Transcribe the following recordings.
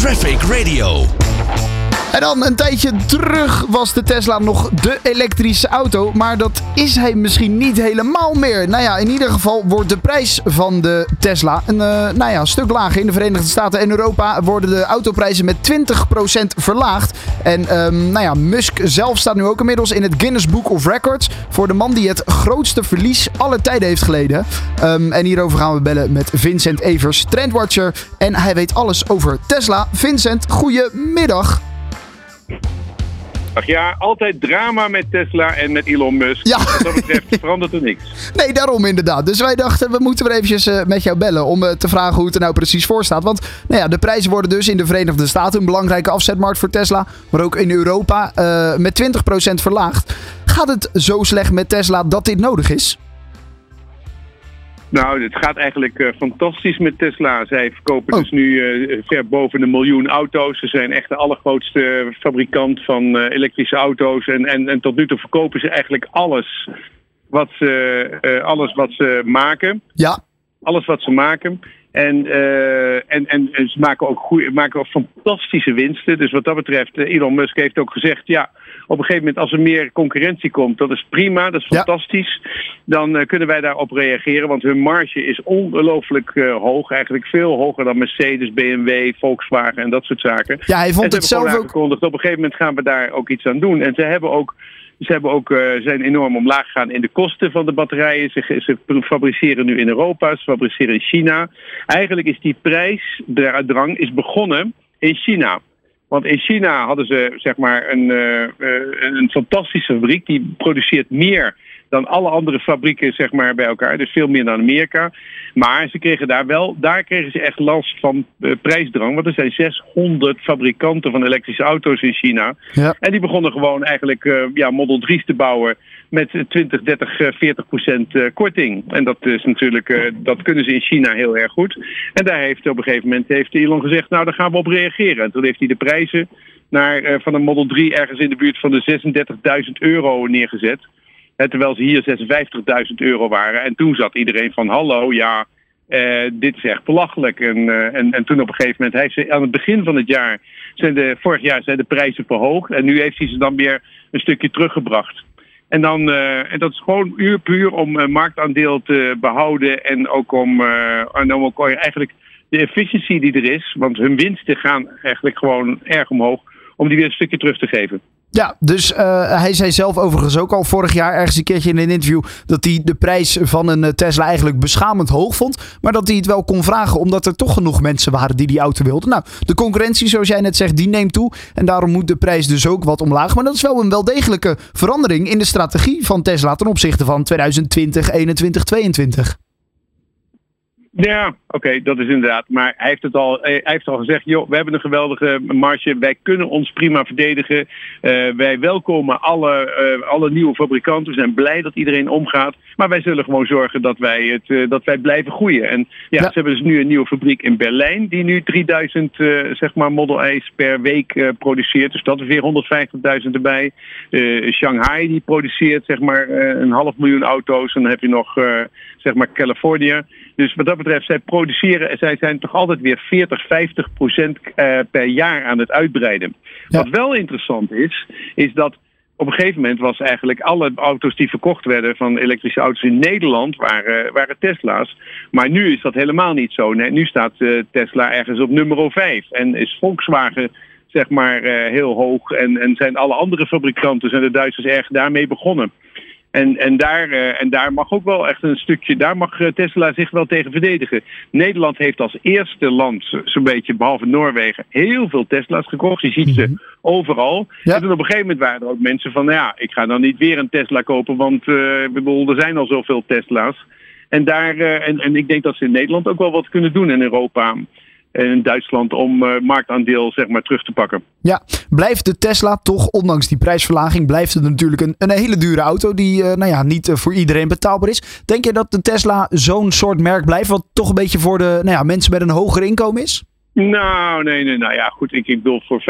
Traffic Radio. En dan een tijdje terug was de Tesla nog de elektrische auto. Maar dat is hij misschien niet helemaal meer. Nou ja, in ieder geval wordt de prijs van de Tesla een uh, nou ja, stuk lager. In de Verenigde Staten en Europa worden de autoprijzen met 20% verlaagd. En um, nou ja, Musk zelf staat nu ook inmiddels in het Guinness Book of Records. Voor de man die het grootste verlies aller tijden heeft geleden. Um, en hierover gaan we bellen met Vincent Evers, trendwatcher. En hij weet alles over Tesla. Vincent, goedemiddag. Ach ja, altijd drama met Tesla en met Elon Musk. Ja. Wat dat betreft verandert er niks. Nee, daarom inderdaad. Dus wij dachten, we moeten weer eventjes uh, met jou bellen om uh, te vragen hoe het er nou precies voor staat. Want nou ja, de prijzen worden dus in de Verenigde Staten een belangrijke afzetmarkt voor Tesla. Maar ook in Europa uh, met 20% verlaagd. Gaat het zo slecht met Tesla dat dit nodig is? Nou, het gaat eigenlijk uh, fantastisch met Tesla. Zij verkopen oh. dus nu uh, ver boven een miljoen auto's. Ze zijn echt de allergrootste fabrikant van uh, elektrische auto's. En, en, en tot nu toe verkopen ze eigenlijk alles wat ze, alles wat ze maken. Ja. Alles wat ze maken. En, uh, en, en, en, ze maken ook, goeie, maken ook fantastische winsten. Dus wat dat betreft, Elon Musk heeft ook gezegd: ja, op een gegeven moment als er meer concurrentie komt, dat is prima, dat is fantastisch. Ja. Dan uh, kunnen wij daarop reageren, want hun marge is ongelooflijk uh, hoog. Eigenlijk veel hoger dan Mercedes, BMW, Volkswagen en dat soort zaken. Ja, hij vond het zelf ook. Op een gegeven moment gaan we daar ook iets aan doen. En ze hebben ook. Ze hebben ook, uh, zijn enorm omlaag gegaan in de kosten van de batterijen. Ze, ze fabriceren nu in Europa, ze fabriceren in China. Eigenlijk is die prijsdrang is begonnen in China. Want in China hadden ze zeg maar een, uh, een fantastische fabriek. Die produceert meer dan alle andere fabrieken zeg maar, bij elkaar. Dus veel meer dan Amerika. Maar ze kregen daar wel, daar kregen ze echt last van uh, prijsdrang. Want er zijn 600 fabrikanten van elektrische auto's in China. Ja. En die begonnen gewoon eigenlijk uh, ja, Model 3's te bouwen met 20, 30, 40 procent uh, korting. En dat is natuurlijk, dat kunnen ze in China heel erg goed. En daar heeft op een gegeven moment heeft Elon gezegd, nou daar gaan we op reageren. En toen heeft hij de prijzen naar, van een Model 3 ergens in de buurt van de 36.000 euro neergezet. Terwijl ze hier 56.000 euro waren. En toen zat iedereen van hallo, ja, dit is echt belachelijk. En, en, en toen op een gegeven moment, heeft ze aan het begin van het jaar, zijn de, vorig jaar zijn de prijzen verhoogd. En nu heeft hij ze dan weer een stukje teruggebracht. En, dan, uh, en dat is gewoon uur puur om marktaandeel te behouden en ook om, en om ook eigenlijk de efficiëntie die er is, want hun winsten gaan eigenlijk gewoon erg omhoog, om die weer een stukje terug te geven. Ja, dus uh, hij zei zelf overigens ook al vorig jaar ergens een keertje in een interview dat hij de prijs van een Tesla eigenlijk beschamend hoog vond. Maar dat hij het wel kon vragen omdat er toch genoeg mensen waren die die auto wilden. Nou, de concurrentie, zoals jij net zegt, die neemt toe. En daarom moet de prijs dus ook wat omlaag. Maar dat is wel een wel degelijke verandering in de strategie van Tesla ten opzichte van 2020, 21, 22. Ja, oké, okay, dat is inderdaad. Maar hij heeft het al, hij heeft al gezegd, joh, we hebben een geweldige marge. Wij kunnen ons prima verdedigen. Uh, wij welkomen alle, uh, alle nieuwe fabrikanten. We zijn blij dat iedereen omgaat. Maar wij zullen gewoon zorgen dat wij, het, uh, dat wij blijven groeien. En ja, ja, ze hebben dus nu een nieuwe fabriek in Berlijn. Die nu 3000 zeg maar Model per week produceert. Dus dat is weer 150.000 erbij. Shanghai die produceert zeg maar een half miljoen auto's. En dan heb je nog zeg maar Californië. Dus wat dat betreft, zij produceren, zij zijn toch altijd weer 40, 50 procent uh, per jaar aan het uitbreiden. Ja. Wat wel interessant is, is dat op een gegeven moment was eigenlijk alle auto's die verkocht werden van elektrische auto's in Nederland waren, waren Tesla's. Maar nu is dat helemaal niet zo. Nee, nu staat uh, Tesla ergens op nummer 5 en is Volkswagen zeg maar uh, heel hoog en, en zijn alle andere fabrikanten, zijn de Duitsers erg daarmee begonnen. En, en, daar, uh, en daar mag ook wel echt een stukje, daar mag Tesla zich wel tegen verdedigen. Nederland heeft als eerste land, zo'n beetje, behalve Noorwegen, heel veel Tesla's gekocht. Je ziet ze overal. Ja. En op een gegeven moment waren er ook mensen van, nou ja, ik ga dan niet weer een Tesla kopen, want uh, ik bedoel, er zijn al zoveel Tesla's. En, daar, uh, en, en ik denk dat ze in Nederland ook wel wat kunnen doen in Europa in Duitsland om uh, marktaandeel zeg maar, terug te pakken. Ja, blijft de Tesla toch, ondanks die prijsverlaging, blijft het natuurlijk een, een hele dure auto die uh, nou ja, niet uh, voor iedereen betaalbaar is. Denk je dat de Tesla zo'n soort merk blijft, wat toch een beetje voor de nou ja, mensen met een hoger inkomen is? Nou, nee, nee, nou ja, goed. Ik, ik bedoel voor 45.000,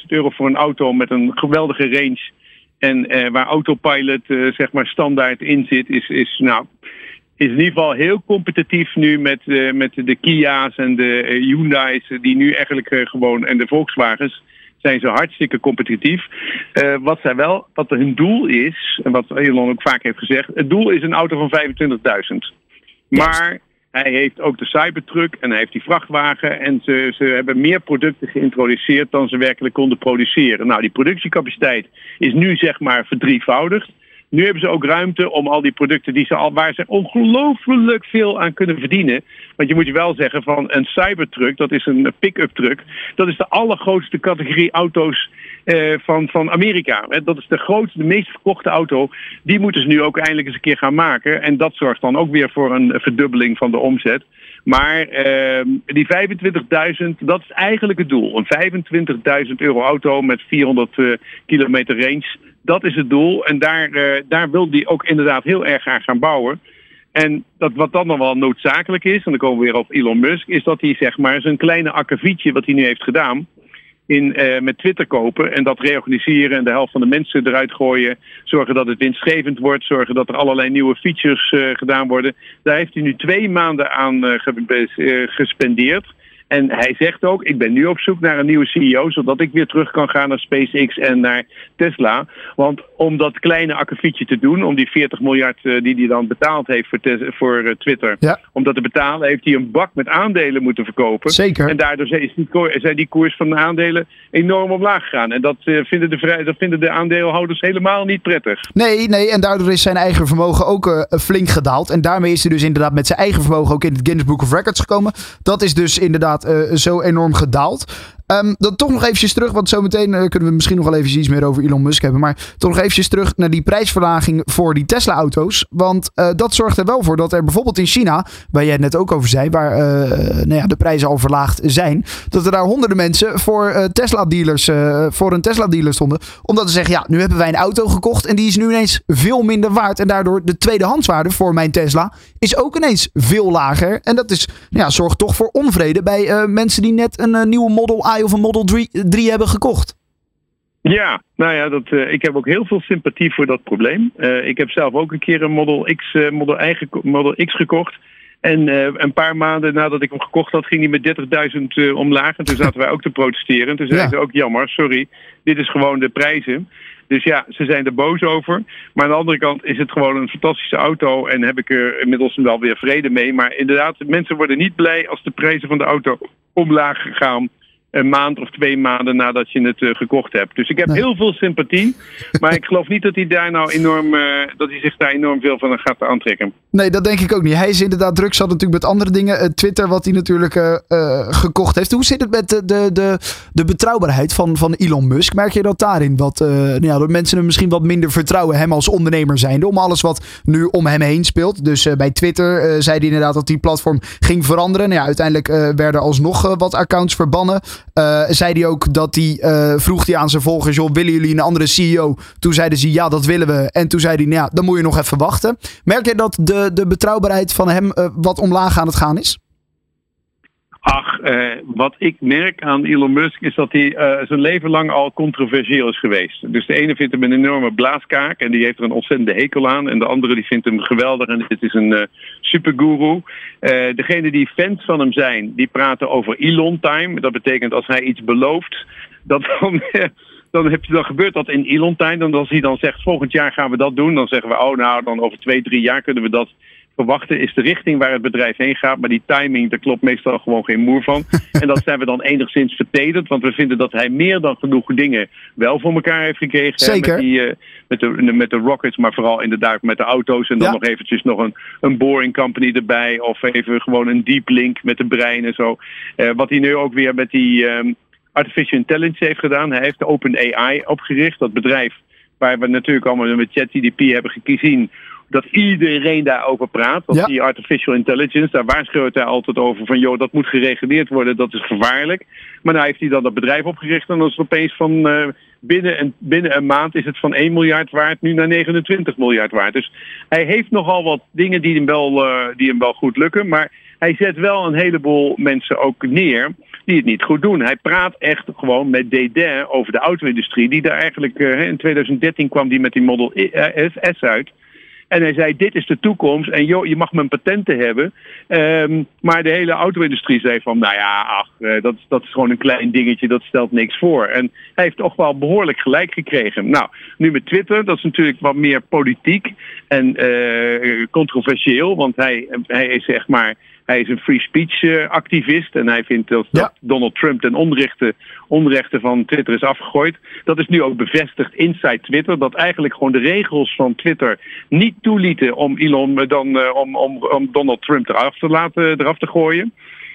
43.000 euro voor een auto met een geweldige range. En waar autopilot zeg maar standaard in zit, is, is nou is in ieder geval heel competitief nu met, uh, met de Kia's en de uh, Hyundai's, die nu eigenlijk uh, gewoon, en de Volkswagens, zijn ze hartstikke competitief. wat zij wel, wat hun doel is, en wat Elon ook vaak heeft gezegd, het doel is een auto van 25.000. Maar hij heeft ook de Cybertruck en hij heeft die vrachtwagen. En ze, ze hebben meer producten geïntroduceerd dan ze werkelijk konden produceren. Nou, die productiecapaciteit is nu zeg maar verdrievoudigd. Nu hebben ze ook ruimte om al die producten die ze al, waar ze ongelooflijk veel aan kunnen verdienen. Want je moet je wel zeggen van een Cybertruck, dat is een pick-up truck. Dat is de allergrootste categorie auto's eh, van, van Amerika. Dat is de grootste, de meest verkochte auto. Die moeten ze nu ook eindelijk eens een keer gaan maken. En dat zorgt dan ook weer voor een verdubbeling van de omzet. Maar uh, die 25.000, dat is eigenlijk het doel. Een 25.000 euro auto met 400 uh, eh, kilometer range. Dat is het doel. En daar, uh, daar wil die ook inderdaad heel erg aan gaan bouwen. En dat, wat dan nog wel noodzakelijk is, en dan komen we weer op Elon Musk, is dat hij zeg maar zijn kleine akkefietje wat hij nu heeft gedaan, in, uh, met Twitter kopen en dat reorganiseren en de helft van de mensen eruit gooien. Zorgen dat het winstgevend wordt, zorgen dat er allerlei nieuwe features uh, gedaan worden. Daar heeft hij nu twee maanden aan uh, gespendeerd. En hij zegt ook, ik ben nu op zoek naar een nieuwe CEO, zodat ik weer terug kan gaan naar SpaceX en naar Tesla. Want om dat kleine akkefietje te doen, om die 40 miljard uh, die hij dan betaald heeft voor, voor uh, Twitter, ja. om dat te betalen, heeft hij een bak met aandelen moeten verkopen. Zeker. En daardoor is die, zijn die koers van de aandelen enorm omlaag gegaan. En dat, uh, vinden, de, dat vinden de aandeelhouders helemaal niet prettig. Nee, nee, en daardoor is zijn eigen vermogen ook flink gedaald. En daarmee is hij dus inderdaad met zijn eigen vermogen ook in het Guinness Book of Records gekomen. Dat is dus inderdaad uh, zo enorm gedaald. Um, dan toch nog eventjes terug, want zometeen uh, kunnen we misschien nog wel even iets meer over Elon Musk hebben. Maar toch nog eventjes terug naar die prijsverlaging voor die Tesla-auto's. Want uh, dat zorgt er wel voor dat er bijvoorbeeld in China, waar jij het net ook over zei, waar uh, nou ja, de prijzen al verlaagd zijn, dat er daar honderden mensen voor Tesla-dealers, voor een Tesla-dealer stonden. Omdat ze zeggen, ja, nu hebben wij een auto gekocht en die is nu ineens veel minder waard. En daardoor de tweedehandswaarde voor mijn Tesla is ook ineens veel lager. En dat is, nou ja, zorgt toch voor onvrede bij mensen die net een nieuwe Model of een Model 3, 3 hebben gekocht. Ja, nou ja, dat, uh, ik heb ook heel veel sympathie voor dat probleem. Uh, ik heb zelf ook een keer een Model X, uh, Model, eigen, Model X gekocht. En een paar maanden nadat ik hem gekocht had, ging hij met 30.000 omlaag. En toen zaten wij ook te protesteren. Toen zeiden ja. ze ook, jammer, sorry, dit is gewoon de prijzen. Dus ja, ze zijn er boos over. Maar aan de andere kant is het gewoon een fantastische auto. En heb ik er inmiddels wel weer vrede mee. Maar inderdaad, mensen worden niet blij als de prijzen van de auto omlaag gaan een maand of twee maanden nadat je het uh, gekocht hebt. Dus ik heb heel veel sympathie. Maar ik geloof niet dat hij daar nou enorm uh, dat hij zich daar enorm veel van gaat aantrekken. Nee, dat denk ik ook niet. Hij is inderdaad druk zat natuurlijk met andere dingen. Uh, Twitter, wat hij natuurlijk gekocht heeft. Hoe zit het met de, de, de, de betrouwbaarheid van, van Elon Musk? Merk je dat daarin? Wat nou ja, dat mensen hem misschien wat minder vertrouwen, hem als ondernemer zijnde, om alles wat nu om hem heen speelt. Dus bij Twitter zei hij inderdaad dat die platform ging veranderen. Nou ja, uiteindelijk werden alsnog wat accounts verbannen. Uh, zei hij ook dat hij uh, vroeg hij aan zijn volgers: joh, willen jullie een andere CEO? Toen zeiden ze ja, dat willen we. En toen zei hij: nou ja, dan moet je nog even wachten. Merk je dat de, de betrouwbaarheid van hem uh, wat omlaag aan het gaan is? Ach, eh, wat ik merk aan Elon Musk is dat hij uh, zijn leven lang al controversieel is geweest. Dus de ene vindt hem een enorme blaaskaak en die heeft er een ontzettende hekel aan. En de andere die vindt hem geweldig en dit is een uh, superguru. degene die fans van hem zijn, die praten over Elon time. Dat betekent als hij iets belooft, dat dan... dan, heb je, dan gebeurt dat in Elon time. Dan als hij dan zegt volgend jaar gaan we dat doen, dan zeggen we oh nou dan over twee, drie jaar kunnen we dat verwachten is de richting waar het bedrijf heen gaat. Maar die timing, daar klopt meestal gewoon geen moer van. en dat zijn we dan enigszins vertederd. Want we vinden dat hij meer dan genoeg dingen wel voor elkaar heeft gekregen. Zeker. Met, die, uh, met, de, met de rockets, maar vooral inderdaad met de auto's. En dan ja. nog eventjes nog een, een boring company erbij. Of even gewoon een deep link met de brein en zo. Uh, wat hij nu ook weer met die um, artificial intelligence heeft gedaan. Hij heeft de OpenAI opgericht. Dat bedrijf waar we natuurlijk allemaal met ChatGDP hebben gezien dat iedereen daarover praat. Dat ja. die artificial intelligence, daar waarschuwt hij altijd over van joh, dat moet gereguleerd worden, dat is gevaarlijk. Maar nou heeft hij dan dat bedrijf opgericht en dan is het opeens van uh, binnen, een, binnen een maand is het van 1 miljard waard nu naar 29 miljard waard. Dus hij heeft nogal wat dingen die hem wel, uh, die hem wel goed lukken, maar hij zet wel een heleboel mensen ook neer die het niet goed doen. Hij praat echt gewoon met Dédain over de auto-industrie, die daar eigenlijk uh, in 2013 kwam die met die Model S uit. En hij zei, dit is de toekomst en joh, je mag mijn patenten hebben. Ehm, maar de hele auto-industrie zei van, nou ja, ach, uh, dat, dat is gewoon een klein dingetje, dat stelt niks voor. En hij heeft toch wel behoorlijk gelijk gekregen. Nou, nu met Twitter, dat is natuurlijk wat meer politiek en uh, controversieel, want hij, hij is zeg maar hij is een free speech uh, activist en hij vindt dat, ja. dat Donald Trump ten onrechte, onrechte van Twitter is afgegooid. Dat is nu ook bevestigd inside Twitter. Dat eigenlijk gewoon de regels van Twitter niet toelieten om Elon dan uh, om, om, om Donald Trump eraf te laten eraf te gooien.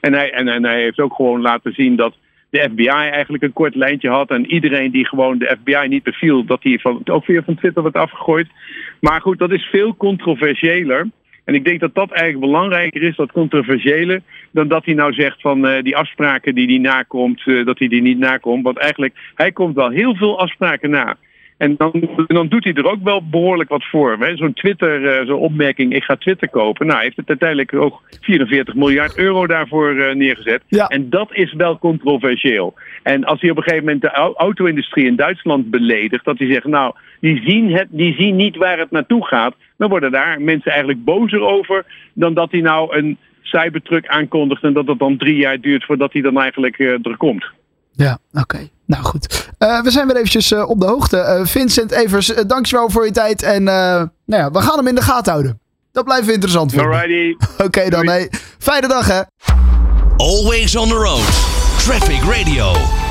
En hij, en, en hij heeft ook gewoon laten zien dat de FBI eigenlijk een kort lijntje had. En iedereen die gewoon de FBI niet beviel, dat hij van, ook weer van Twitter wordt afgegooid. Maar goed, dat is veel controversiëler. En ik denk dat dat eigenlijk belangrijker is, dat controversiële, dan dat hij nou zegt van uh, die afspraken die hij nakomt, uh, dat hij die niet nakomt. Want eigenlijk, hij komt wel heel veel afspraken na. En dan, dan doet hij er ook wel behoorlijk wat voor. Zo'n Twitter, uh, zo'n opmerking, ik ga Twitter kopen. Nou, hij heeft het uiteindelijk ook 44 miljard euro daarvoor neergezet. Ja. En dat is wel controversieel. En als hij op een gegeven moment de auto-industrie in Duitsland beledigt, dat hij zegt, nou, die zien, het, die zien niet waar het naartoe gaat, dan worden daar mensen eigenlijk bozer over dan dat hij nou een cybertruck aankondigt en dat het dan drie jaar duurt voordat hij dan eigenlijk uh, er komt. Ja, oké. Okay. Nou goed. Uh, we zijn weer eventjes uh, op de hoogte. Uh, Vincent Evers, dankjewel voor je tijd. En nou ja, we gaan hem in de gaten houden. Dat blijft interessant vinden. Alrighty. Oké okay, dan. Hey. Fijne dag hè. Always on the road. Traffic Radio.